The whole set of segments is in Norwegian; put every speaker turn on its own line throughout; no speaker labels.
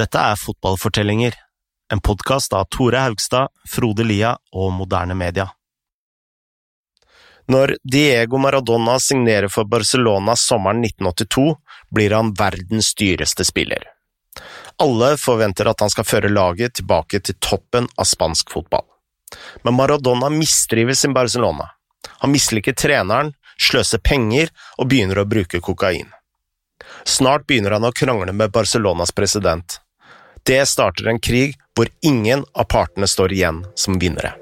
Dette er Fotballfortellinger, en podkast av Tore Haugstad, Frode Lia og Moderne Media. Når Diego Maradona signerer for Barcelona sommeren 1982, blir han verdens dyreste spiller. Alle forventer at han skal føre laget tilbake til toppen av spansk fotball. Men Maradona mistrives i Barcelona. Han misliker treneren, sløser penger og begynner å bruke kokain. Snart begynner han å krangle med Barcelonas president. Det starter en krig hvor ingen av partene står igjen som vinnere.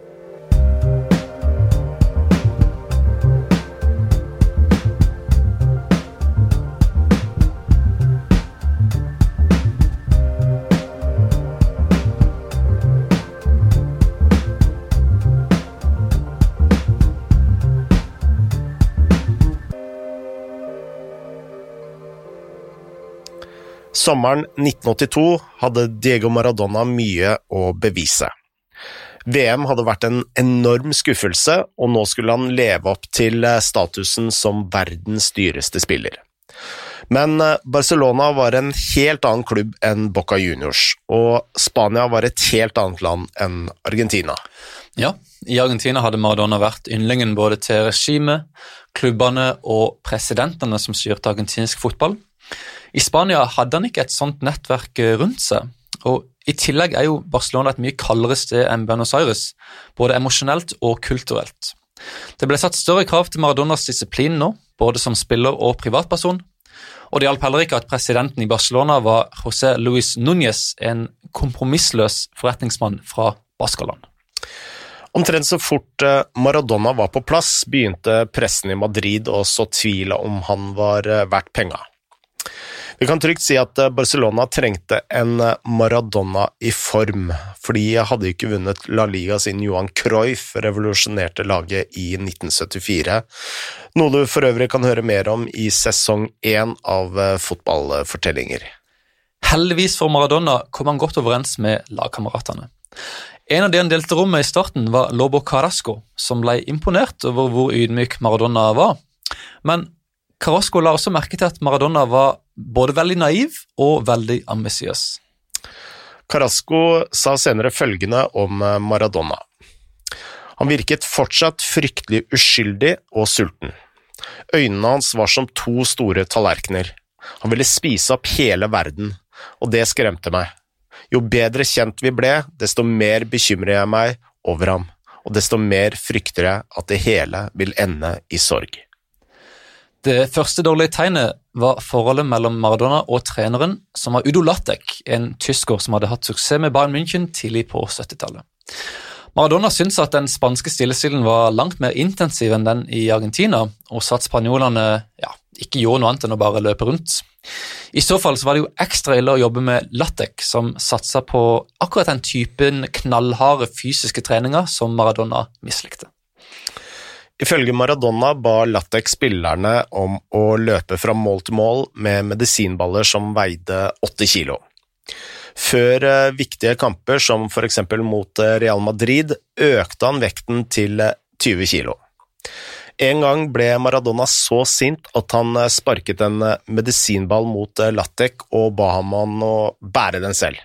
Sommeren 1982 hadde Diego Maradona mye å bevise. VM hadde vært en enorm skuffelse, og nå skulle han leve opp til eh, statusen som verdens dyreste spiller. Men eh, Barcelona var en helt annen klubb enn Boca Juniors, og Spania var et helt annet land enn Argentina.
Ja, i Argentina hadde Maradona vært yndlingen både til regimet, klubbene og presidentene som styrte argentinsk fotball. I Spania hadde han ikke et sånt nettverk eh, rundt seg, og i tillegg er jo Barcelona et mye kaldere sted enn Buenos Aires, både emosjonelt og kulturelt. Det ble satt større krav til Maradonas disiplin nå, både som spiller og privatperson, og det hjalp heller ikke at presidenten i Barcelona var José Luis Núñez, en kompromissløs forretningsmann fra Baskaland.
Omtrent så fort eh, Maradona var på plass, begynte pressen i Madrid å så tvil om han var eh, verdt penga. Vi kan trygt si at eh, Barcelona trengte en eh, Maradona i form, for de hadde ikke vunnet La Liga siden Johan Cruyff revolusjonerte laget i 1974, noe du for øvrig kan høre mer om i sesong én av eh, Fotballfortellinger.
Heldigvis for Maradona kom han godt overens med lagkameratene. En av de han delte rom med i starten, var Lobo Carasco, som ble imponert over hvor ydmyk Maradona var. Men Carasco la også merke til at Maradona var både veldig naiv og veldig ambisiøs.
Carasco sa senere følgende om eh, Maradona. Han virket fortsatt fryktelig uskyldig og sulten. Øynene hans var som to store tallerkener. Han ville spise opp hele verden, og det skremte meg. Jo bedre kjent vi ble, desto mer bekymrer jeg meg over ham, og desto mer frykter jeg at det hele vil ende i sorg.
Det første dårlige tegnet var forholdet mellom Maradona og treneren, som var Udo Lattek, en tysker som hadde hatt suksess med Bayern München tidlig på 70-tallet. Maradona syntes at den spanske stillestilen var langt mer intensiv enn den i Argentina, og sa at spanjolene ja, ikke gjorde noe annet enn å bare løpe rundt. I så fall så var det jo ekstra ille å jobbe med Lattek, som satsa på akkurat den typen knallharde fysiske treninger som Maradona mislikte.
Ifølge Maradona ba Latex spillerne om å løpe fra mål til mål med medisinballer som veide 80 kilo. Før eh, viktige kamper, som eksempel mot eh, Real Madrid, økte han vekten til 20 eh, kilo. En gang ble Maradona så sint at han sparket en medisinball mot Latek og ba ham om å bære den selv.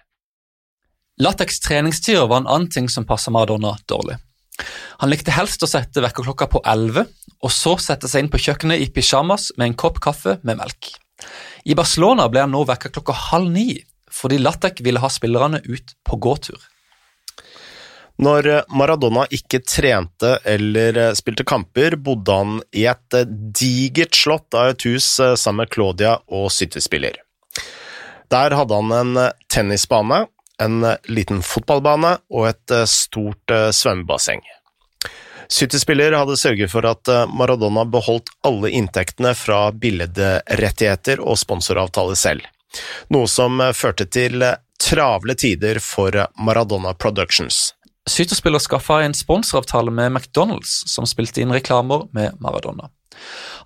Lateks treningstider var en annen ting som passa Maradona dårlig. Han likte helst å sette vekkerklokka på 11, og så sette seg inn på kjøkkenet i pysjamas med en kopp kaffe med melk. I Barcelona ble han nå vekket klokka halv ni, fordi Latek ville ha spillerne ut på gåtur.
Når Maradona ikke trente eller spilte kamper, bodde han i et digert slott av et hus sammen med Claudia og syttespiller. Der hadde han en tennisbane, en liten fotballbane og et stort svømmebasseng. City-spiller hadde sørget for at eh, Maradona beholdt alle inntektene fra billedrettigheter og sponsoravtaler selv, noe som eh, førte til eh, travle tider for Maradona Productions.
Syterspiller skaffa en sponsoravtale med McDonald's, som spilte inn reklamer med Maradona.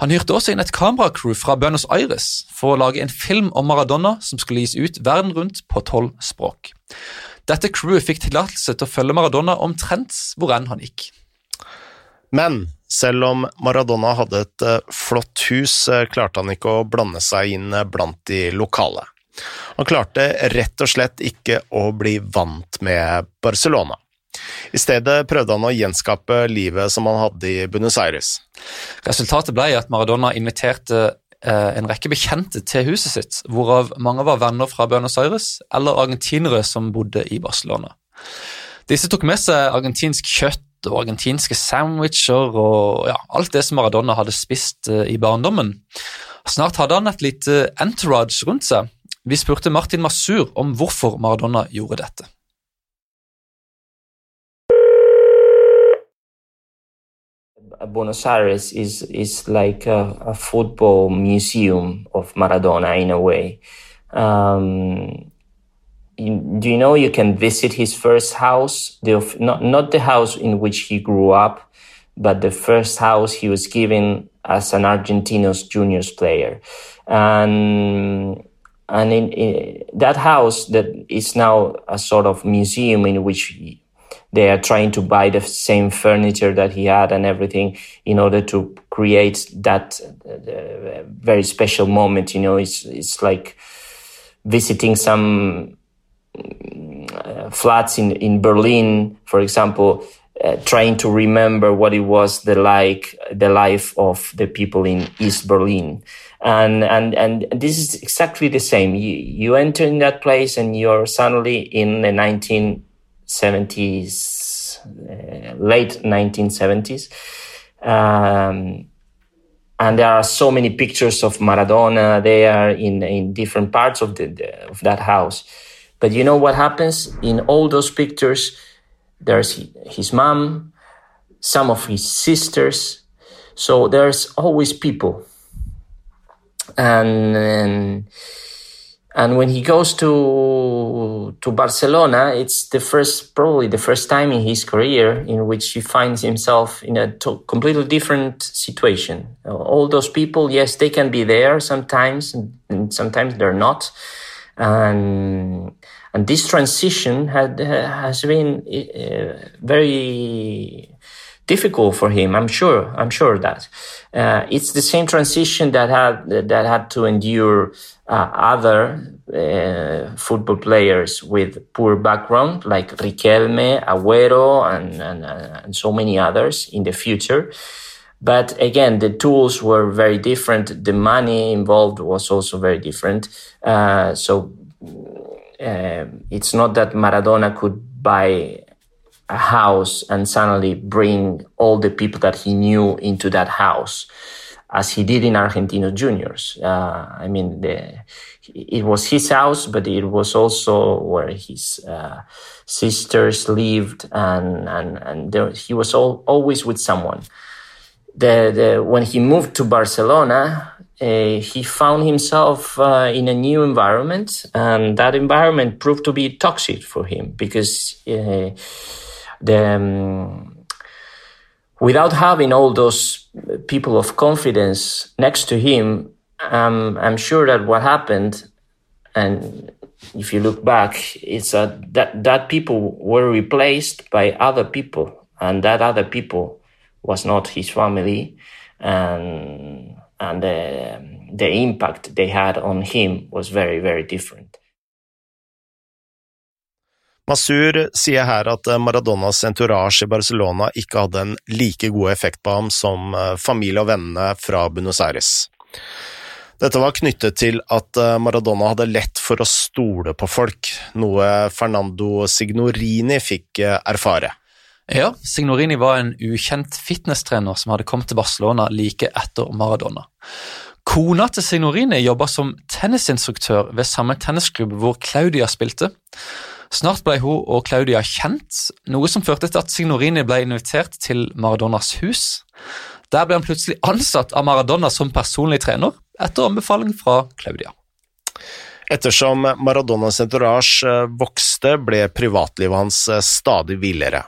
Han hyrte også inn et kameracrew fra Buenos Aires for å lage en film om Maradona som skulle gis ut verden rundt på tolv språk. Dette crewet fikk tillatelse til å følge Maradona omtrent hvor enn han gikk.
Men selv om Maradona hadde et eh, flott hus, eh, klarte han ikke å blande seg inn eh, blant de lokale. Han klarte rett og slett ikke å bli vant med Barcelona. I stedet prøvde han å gjenskape livet som han hadde i Buenos Aires.
Resultatet ble at Maradona inviterte eh, en rekke bekjente til huset sitt, hvorav mange var venner fra Buenos Aires eller argentinere som bodde i Barcelona. Disse tok med seg argentinsk kjøtt og argentinske sandwicher og ja, alt det som Maradona hadde spist eh, i barndommen. Snart hadde han et lite entourage rundt seg. Vi spurte Martin Masur om hvorfor Maradona gjorde dette.
Buenos Aires is is like a, a, football museum of Maradona in a way. Um, you, do you know you can visit his first house, the, not not the house in which he grew up, but the first house he was given as an Argentinos juniors player, and and in, in that house that is now a sort of museum in which. He, they are trying to buy the same furniture that he had and everything in order to create that uh, very special moment. You know, it's it's like visiting some uh, flats in in Berlin, for example. Uh, trying to remember what it was the like the life of the people in East Berlin, and and and this is exactly the same. You you enter in that place and you're suddenly in the 19 70s, uh, late 1970s. Um, and there are so many pictures of Maradona there in, in different parts of, the, the, of that house. But you know what happens in all those pictures? There's his mom, some of his sisters. So there's always people. And, and and when he goes to to Barcelona, it's the first, probably the first time in his career in which he finds himself in a to- completely different situation. All those people, yes, they can be there sometimes, and sometimes they're not. And and this transition had has been uh, very difficult for him. I'm sure. I'm sure that uh, it's the same transition that had that had to endure uh, other uh, football players with poor background, like Riquelme, Agüero, and, and, and so many others in the future. But again, the tools were very different. The money involved was also very different. Uh, so uh, it's not that Maradona could buy a house and suddenly bring all the people that he knew into that house as he did in Argentinos Juniors. Uh, I mean, the, it was his house, but it was also where his uh, sisters lived, and and and there, he was all, always with someone. The, the when he moved to Barcelona, uh, he found himself uh, in a new environment, and that environment proved to be toxic for him because uh, the um, without having all those people of confidence next to him, um, I'm sure that what happened, and if you look back, it's that, that that people were replaced by other people, and that other people was not his family, and and the the impact they had on him was very very different.
Masur sier her at eh, Maradonas entourage i Barcelona ikke hadde en like god effekt på ham som eh, familie og vennene fra Buenos Aires. Dette var knyttet til at eh, Maradona hadde lett for å stole på folk, noe Fernando Signorini fikk erfare.
Ja, Signorini var en ukjent fitnesstrener som hadde kommet til Barcelona like etter Maradona. Kona til Signorini jobba som tennisinstruktør ved samme tennisklubb hvor Claudia spilte. Snart ble hun og Claudia kjent, noe som førte til at Signorini ble invitert til Maradonas hus. Der ble han plutselig ansatt av Maradona som personlig trener, etter anbefaling fra Claudia.
Ettersom Maradonas entourage eh, vokste, ble privatlivet hans eh, stadig villere.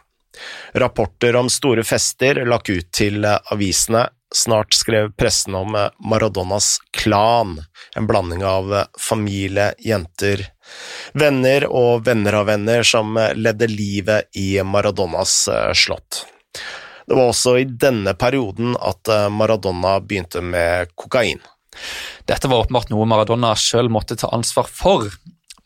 Rapporter om store fester lakk ut til eh, avisene, Snart skrev pressen om Maradonas klan, en blanding av familie, jenter, venner og venner av venner som ledde livet i Maradonas eh, slott. Det var også i denne perioden at eh, Maradona begynte med kokain.
Dette var åpenbart noe Maradona selv måtte ta ansvar for,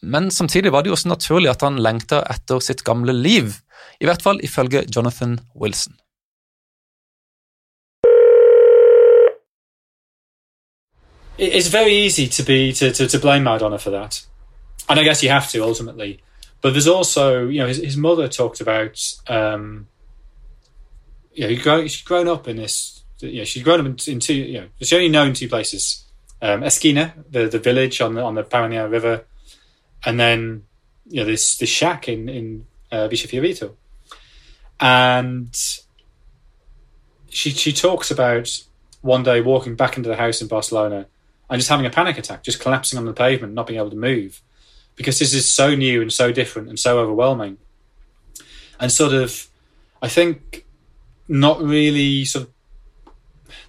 men samtidig var det jo også naturlig at han lengta etter sitt gamle liv, i hvert fall ifølge Jonathan Wilson.
It's very easy to be to, to, to blame Maradona for that, and I guess you have to ultimately. But there's also, you know, his, his mother talked about, um, you know, grown, she's grown up in this. You know, she's grown up in, in two. You know, she's only known two places: um, Esquina, the the village on the on the Paraná River, and then you know this this shack in in uh. And she she talks about one day walking back into the house in Barcelona and just having a panic attack, just collapsing on the pavement, not being able to move, because this is so new and so different and so overwhelming, and sort of, I think, not really sort of,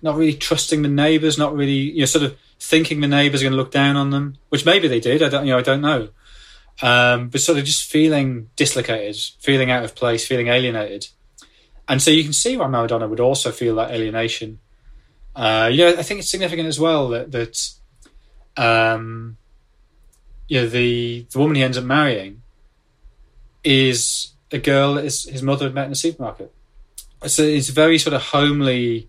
not really trusting the neighbours, not really, you know, sort of thinking the neighbours are going to look down on them, which maybe they did. I don't, you know, I don't know, um, but sort of just feeling dislocated, feeling out of place, feeling alienated, and so you can see why Maradona would also feel that alienation. Uh, you know, I think it's significant as well that that um, you know the the woman he ends up marrying is a girl that his, his mother had met in a supermarket. So it's a very sort of homely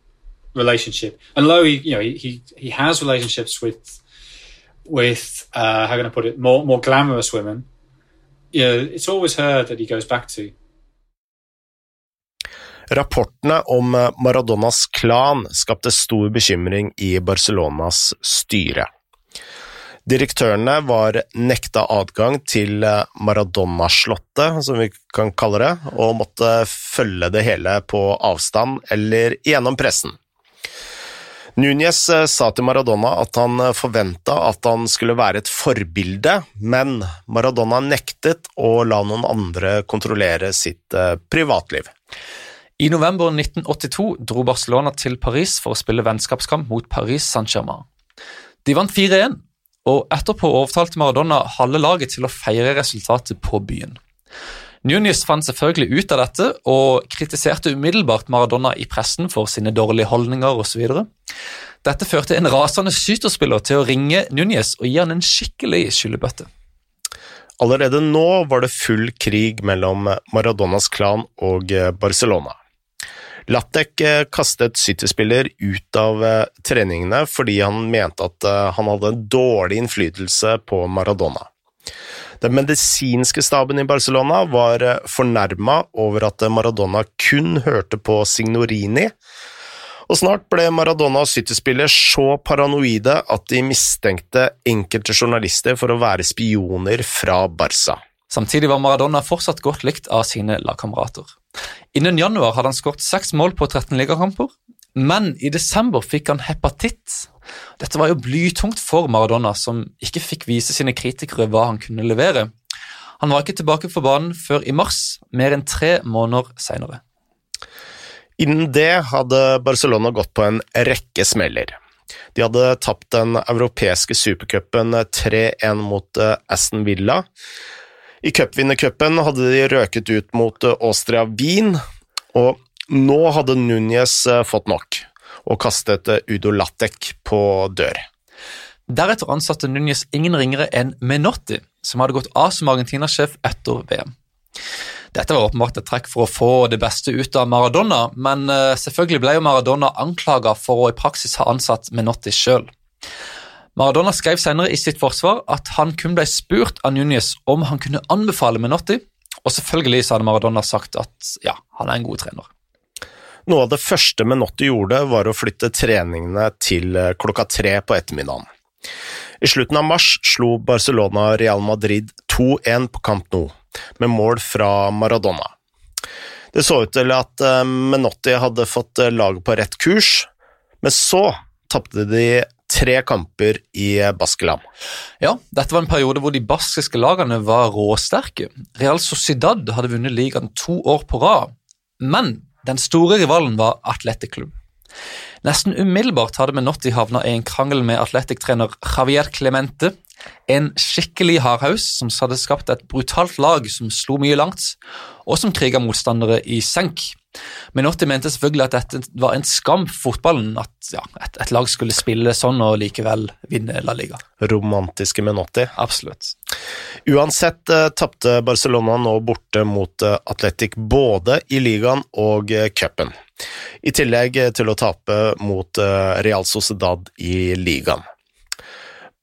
relationship. And although he, you know, he he, he has relationships with with uh, how can I put it more more glamorous women, you know, it's always her that he goes back to.
Rapportene om eh, Maradonas klan skapte stor bekymring i Barcelonas styre. Direktørene var nekta adgang til eh, Maradona-slottet, som vi kan kalle det, og måtte følge det hele på avstand eller gjennom pressen. Núñez eh, sa til Maradona at han forventa at han skulle være et forbilde, men Maradona nektet å la noen andre kontrollere sitt privatliv.
I november 1982 dro Barcelona til Paris for å spille vennskapskamp mot Paris Saint-Germain. De vant 4-1, og etterpå overtalte Maradona halve laget til å feire resultatet på byen. Nunes fant selvfølgelig ut av dette og kritiserte umiddelbart Maradona i pressen for sine dårlige holdninger osv. Dette førte en rasende skyterspiller til å ringe Nunes og gi han en skikkelig skyllebøtte.
Allerede nå var det full krig mellom Maradonas klan og Barcelona. Lattek eh, kastet City-spiller ut av eh, treningene fordi han mente at eh, han hadde en dårlig innflytelse på Maradona. Den medisinske staben i Barcelona var fornærma over at Maradona kun hørte på Signorini, og snart ble Maradona og City-spiller så paranoide at de mistenkte enkelte journalister for å være spioner fra Barca.
Samtidig var Maradona fortsatt godt likt av sine lagkamerater. Innen januar hadde han skåret seks mål på 13 ligakamper, men i desember fikk han hepatitt. Dette var jo blytungt for Maradona, som ikke fikk vise sine kritikere hva han kunne levere. Han var ikke tilbake på banen før i mars, mer enn tre måneder senere.
Innen det hadde Barcelona gått på en rekke smeller. De hadde tapt den europeiske supercupen 3-1 mot eh, Aston Villa. I cupvinnercupen hadde de røket ut mot eh, Austria Wien, og nå hadde Núñez eh, fått nok og kastet eh, Udo Lattek på dør.
Deretter ansatte Núñez ingen ringere enn Menotti, som hadde gått av som Argentina-sjef etter VM. Dette var åpenbart et trekk for å få det beste ut av Maradona, men selvfølgelig ble jo Maradona anklaga for å i praksis ha ansatt Menotti sjøl. Maradona skrev senere i sitt forsvar at han kun ble spurt av Núñez om han kunne anbefale Menotti, og selvfølgelig så hadde Maradona sagt at ja, han er en god trener.
Noe av det første Menotti gjorde, var å flytte treningene til eh, klokka tre på ettermiddagen. I slutten av mars slo Barcelona Real Madrid 2-1 på Camp Nou, med mål fra Maradona. Det så ut til at eh, Menotti hadde fått eh, laget på rett kurs, men så tapte de tre kamper i Baskeland.
Ja, dette var en periode hvor de baskiske lagene var råsterke. Real Sociedad hadde vunnet ligaen to år på rad, men den store rivalen var Atletic Club. Nesten umiddelbart hadde Menotti havna i en krangel med Atletic-trener Javier Clemente, En skikkelig hardhaus som hadde skapt et brutalt lag som slo mye langt, og som kriga motstandere i senk. Menotti mente selvfølgelig at dette var en skam for fotballen, at ja, et, et, lag skulle spille sånn og likevel vinne La Liga.
Romantiske Menotti.
Absolutt.
Uansett eh, tapte Barcelona nå borte mot eh, Atletic både i ligaen og eh, cupen, i tillegg til å tape mot uh, Real Sociedad i ligaen.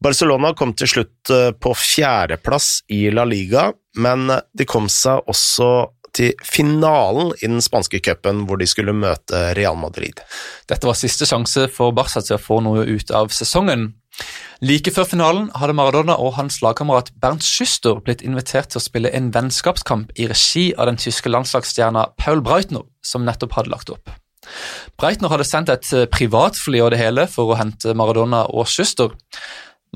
Barcelona kom til slutt på fjerdeplass i La Liga, men de kom seg også til finalen i den spanske cupen, hvor de skulle møte Real Madrid.
Dette var siste sjanse for Barca til å få noe ut av sesongen. Like før finalen hadde Maradona og hans lagkamerat Bernt Schuster blitt invitert til å spille en vennskapskamp i regi av den tyske landslagsstjerna Paul Breitner, som nettopp hadde lagt opp. Breitner hadde sendt et privatfly og det hele for å hente Maradona og Schuster.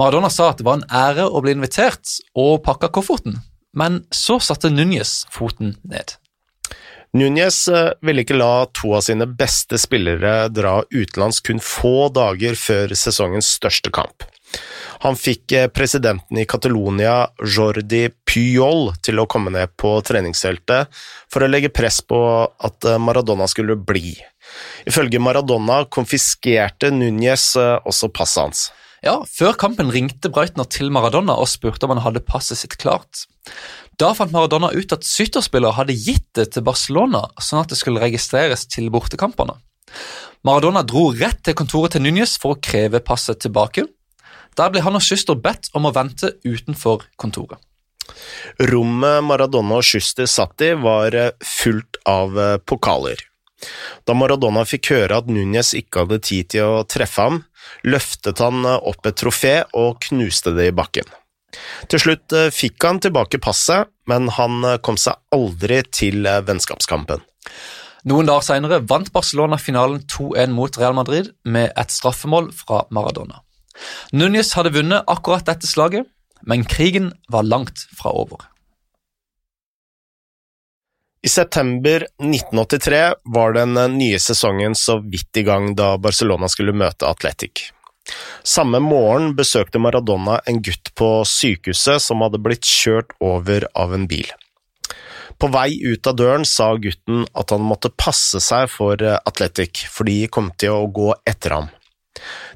Maradona sa at det var en ære å bli invitert, og pakka kofferten, men så satte Núñez foten ned.
Núñez eh, ville ikke la to av sine beste spillere dra utenlands kun få dager før sesongens største kamp. Han fikk eh, presidenten i Catalonia, Jordi Puyol, til å komme ned på treningsfeltet for å legge press på at eh, Maradona skulle bli. Ifølge Maradona konfiskerte Núñez også passet hans.
Ja, Før kampen ringte Breitner til Maradona og spurte om han hadde passet sitt klart. Da fant Maradona ut at Syter-spillere hadde gitt det til Barcelona, sånn at det skulle registreres til bortekampene. Maradona dro rett til kontoret til Núñez for å kreve passet tilbake. Der ble han og Schuster bedt om å vente utenfor kontoret.
Rommet Maradona og Schuster satt i, var fullt av pokaler. Da Maradona fikk høre at Núñez ikke hadde tid til å treffe ham, løftet han opp et trofé og knuste det i bakken. Til slutt eh, fikk han tilbake passet, men han eh, kom seg aldri til eh, vennskapskampen.
Noen dager senere vant Barcelona finalen 2-1 mot Real Madrid med et straffemål fra Maradona. Núñez hadde vunnet akkurat dette slaget, men krigen var langt fra over.
I september 1983 var den nye sesongen så vidt i gang da Barcelona skulle møte Atletic. Samme morgen besøkte Maradona en gutt på sykehuset som hadde blitt kjørt over av en bil. På vei ut av døren sa gutten at han måtte passe seg for Atletic, for de kom til å gå etter ham.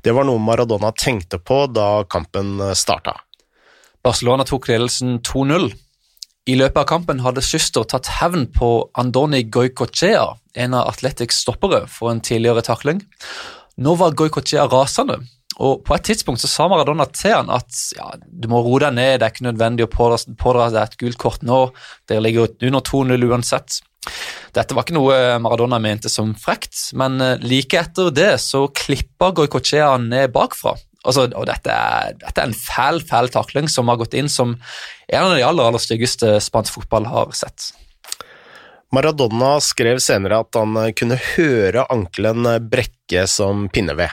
Det var noe Maradona tenkte på da kampen starta.
Barcelona tok ledelsen 2-0. I løpet av kampen hadde Schuster tatt hevn på Andoni Goikochea, en av Atletics stoppere, for en tidligere takling. Nå var Goikochea rasende, og på et tidspunkt så sa Maradona til han at ja, du må roe deg ned, det er ikke nødvendig å pådra, deg et gult kort nå, dere ligger under 2-0 uansett. Dette var ikke noe Maradona mente som frekt, men eh, like etter det så klippa Goikochea ned bakfra altså, og dette er, dette er, en fæl fæl takling som har gått inn som en av de aller, aller styggeste spansk fotball har sett.
Maradona skrev senere at han kunne høre ankelen brekke som pinneved.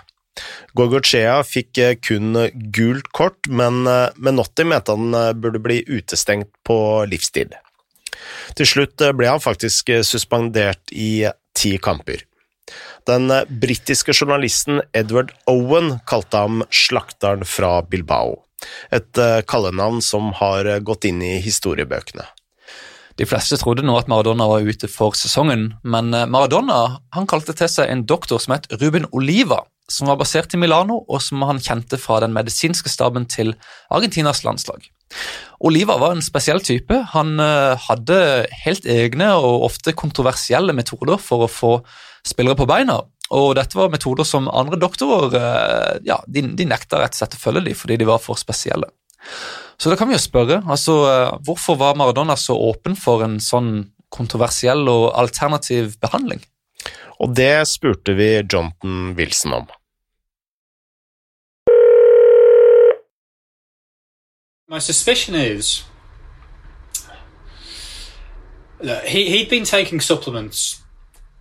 Gorgochea fikk kun gult kort, men Menotti mente han burde bli utestengt på livstid. Til slutt ble han faktisk suspendert i ti kamper. Den britiske journalisten Edward Owen kalte ham slakteren fra Bilbao, et eh, kallenavn som har gått inn i historiebøkene.
De fleste trodde nå at Maradona var ute for sesongen, men eh, Maradona han kalte til seg en doktor som het Ruben Oliva, som var basert i Milano, og som han kjente fra den medisinske staben til Argentinas landslag. Oliva var en spesiell type. Han eh, hadde helt egne og ofte kontroversielle metoder for å få spillere på beina. Og dette var metoder som andre doktorer eh, ja, de, de nekta rett og slett å følge dem fordi de var for spesielle. Så da kan vi jo spørre, altså, eh, hvorfor var Maradona så åpen for en sånn kontroversiell og alternativ behandling?
Og det spurte vi Jonathan Wilson om.
My suspicion is he, he'd been taking supplements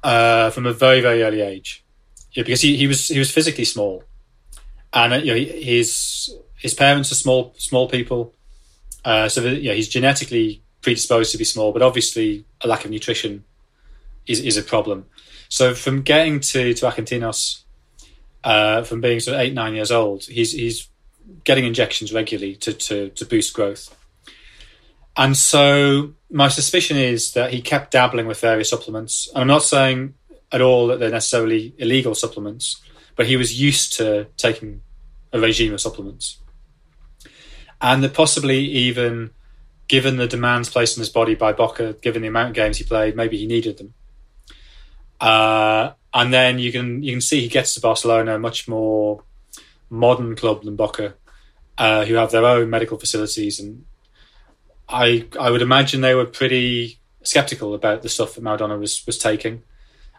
uh, from a very very early age. Yeah, because he, he was he was physically small, and uh, you know his his parents are small small people, uh, so that, yeah he's genetically predisposed to be small. But obviously a lack of nutrition is is a problem. So from getting to to Argentinos, uh, from being sort of eight nine years old, he's he's getting injections regularly to, to, to boost growth. And so my suspicion is that he kept dabbling with various supplements. And I'm not saying at all that they're necessarily illegal supplements, but he was used to taking a regime of supplements. And that possibly even given the demands placed on his body by Boca, given the amount of games he played, maybe he needed them. Uh, and then you can you can see he gets to Barcelona, a much more modern club than Boca, uh, who have their own medical facilities, and I I would imagine they were pretty skeptical about the stuff that Maradona was was taking,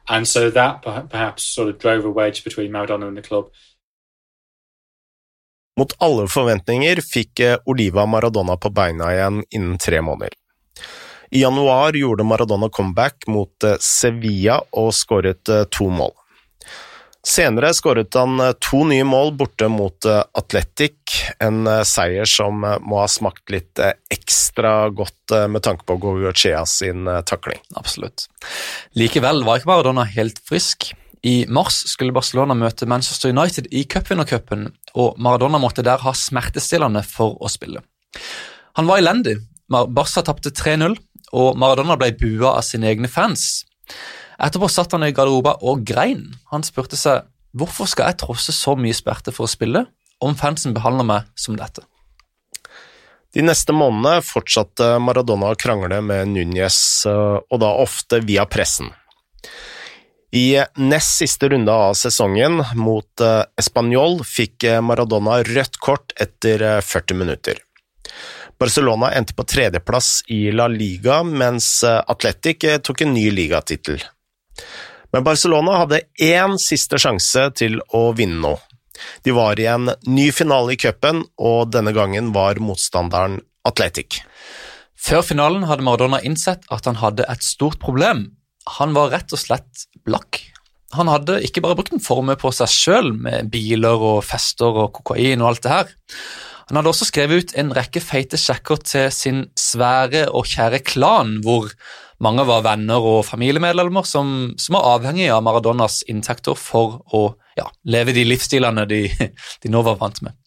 and so that perhaps sort of drove a wedge between Maradona and the club.
Mot alle forventninger fikk Oliva Maradona på beina igjen innen tre måneder. I januar gjorde Maradona comeback mot Sevilla og skåret to mål. Senere skåret han to nye mål borte mot Atletic, en seier som må ha smakt litt ekstra godt med tanke på Gogochea sin takling.
Absolutt. Likevel var ikke Maradona helt frisk. I mars skulle Barcelona møte Manchester United i cupvinnercupen, og Maradona måtte der ha smertestillende for å spille. Han var elendig. Barca tapte 3-0, og Maradona ble bua av sine egne fans. Etterpå satt han i garderoben og grein. Han spurte seg hvorfor skal jeg trosse så mye smerte for å spille, om fansen behandler meg som dette.
De neste månedene fortsatte Maradona å krangle med Núñez, og da ofte via pressen. I nest siste runde av sesongen, mot Español, fikk Maradona rødt kort etter 40 minutter. Barcelona endte på tredjeplass i La Liga, mens Atletic tok en ny ligatittel. Men Barcelona hadde én siste sjanse til å vinne nå. De var i en ny finale i cupen, og denne gangen var motstanderen Atletic.
Før finalen hadde Maradona innsett at han hadde et stort problem. Han var rett og slett blakk. Han hadde ikke bare brukt en formue på seg sjøl, med biler og fester og kokain og alt det her. Han hadde også skrevet ut en rekke feite sjekker til sin svære og kjære klan, hvor mange var venner og familiemedlemmer som, som var avhengige av Maradonas inntekter for å ja, leve de livsstilene de, de nå var vant med.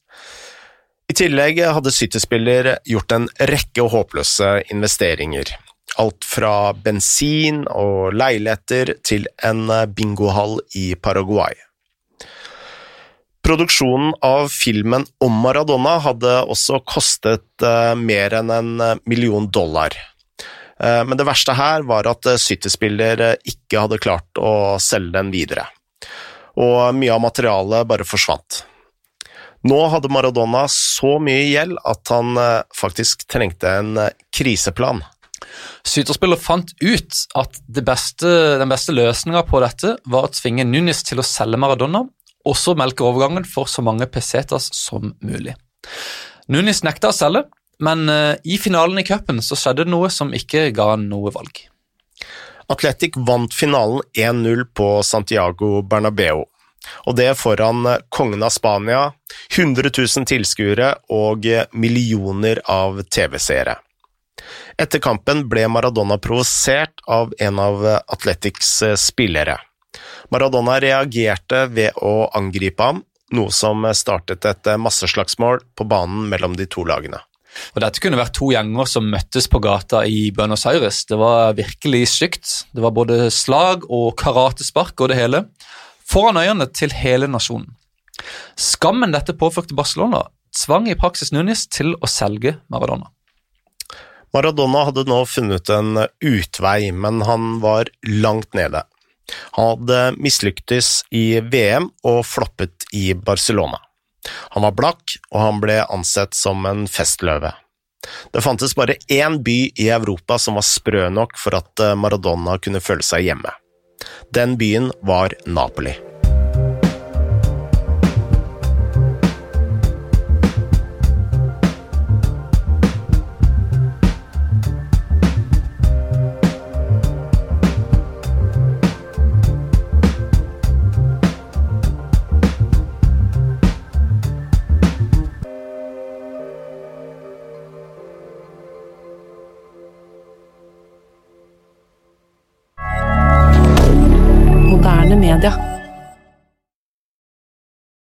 I tillegg hadde City-spiller gjort en rekke håpløse investeringer. Alt fra bensin og leiligheter til en bingohall i Paraguay. Produksjonen av filmen om Maradona hadde også kostet mer enn en million dollar. Men det verste her var at City-spiller ikke hadde klart å selge den videre, og mye av materialet bare forsvant. Nå hadde Maradona så mye gjeld at han faktisk trengte en kriseplan.
Syterspiller fant ut at beste, den beste løsninga på dette var å tvinge Nunes til å selge Maradona, og så melke overgangen for så mange pesetas som mulig. Nunes nekta å selge, men i finalen i cupen så skjedde det noe som ikke ga noe valg.
Atletic vant finalen 1-0 på Santiago Bernabeu, og det foran kongen av Spania, 100 000 tilskuere og millioner av TV-seere. Etter kampen ble Maradona provosert av en av Atletics spillere. Maradona reagerte ved å angripe ham, noe som startet et masseslagsmål på banen mellom de to lagene.
Og Dette kunne vært to gjenger som møttes på gata i Buenos Aires. Det var virkelig stygt. Det var både slag og karatespark og det hele, foran øynene til hele nasjonen. Skammen dette påførte Barcelona, tvang i praksis Nunes til å selge Maradona.
Maradona hadde nå funnet en utvei, men han var langt nede. Han hadde mislyktes i VM og floppet i Barcelona. Han var blakk, og han ble ansett som en festløve. Det fantes bare én by i Europa som var sprø nok for at Maradona kunne føle seg hjemme. Den byen var Napoli.